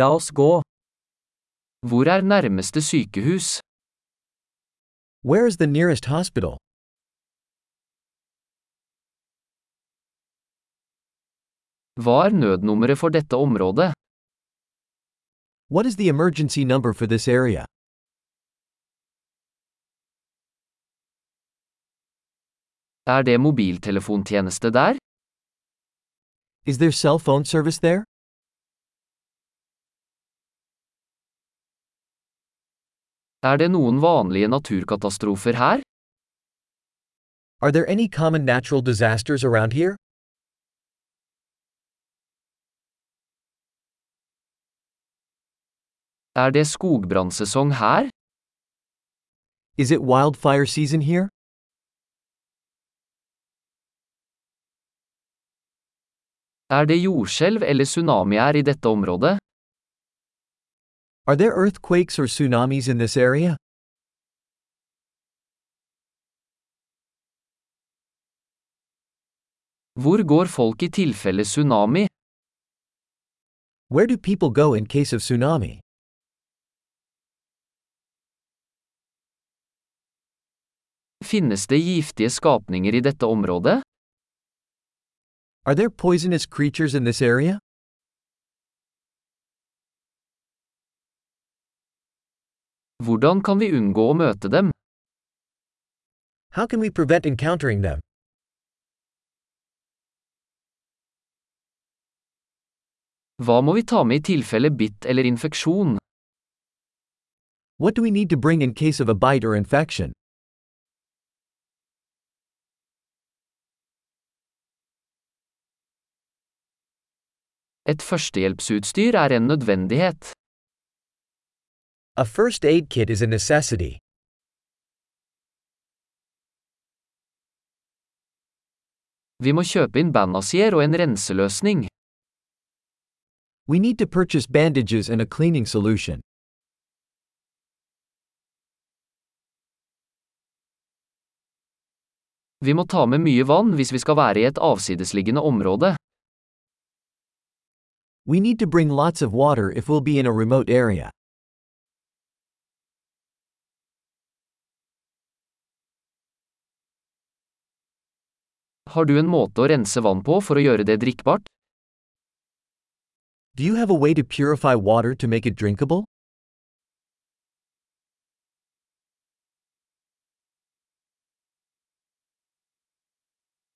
La oss gå. Hvor er nærmeste sykehus? Where is the nearest hospital? Hva er nødnummeret for dette området? What is the emergency number for this area? Er det mobiltelefontjeneste der? Is there cell phone service there? Er det noen vanlige naturkatastrofer her? Are there any common natural disasters around here? Er det skogbrannsesong her? Is it wildfire season here? Er det jordskjelv eller tsunami her i dette området? Are there earthquakes or tsunamis in this area? Hvor går folk i tilfelle tsunami? Where do people go in case of tsunami? Finnes det giftige skapninger i dette området? Are there poisonous creatures in this area? Hvordan kan vi unngå å møte dem? How can we prevent encountering them? Hva må vi ta med i tilfelle bitt eller infeksjon? What do we need to bring in case of a bite or infection? Et førstehjelpsutstyr er en nødvendighet. A first aid kit is a necessity. Vi må kjøpe inn bandasier og en renseløsning. We need to purchase bandages and a cleaning solution. Vi må ta med mye vann hvis vi skal være i et avsidesliggende område. We need to bring lots of water if we'll be in a remote area. Har du en måte å rense vann på for å gjøre det drikkbart? Do you have a way to purify water to make it drinkable?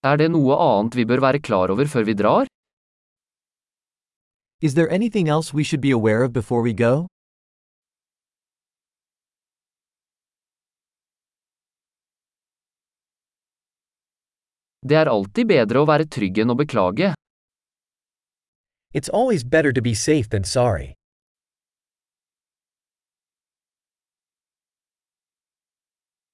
Er det noe annet vi bør være klar over før vi drar? Is there anything else we should be aware of before we go? Det er alltid bedre å være trygg enn å beklage. It's always better to be safe than sorry.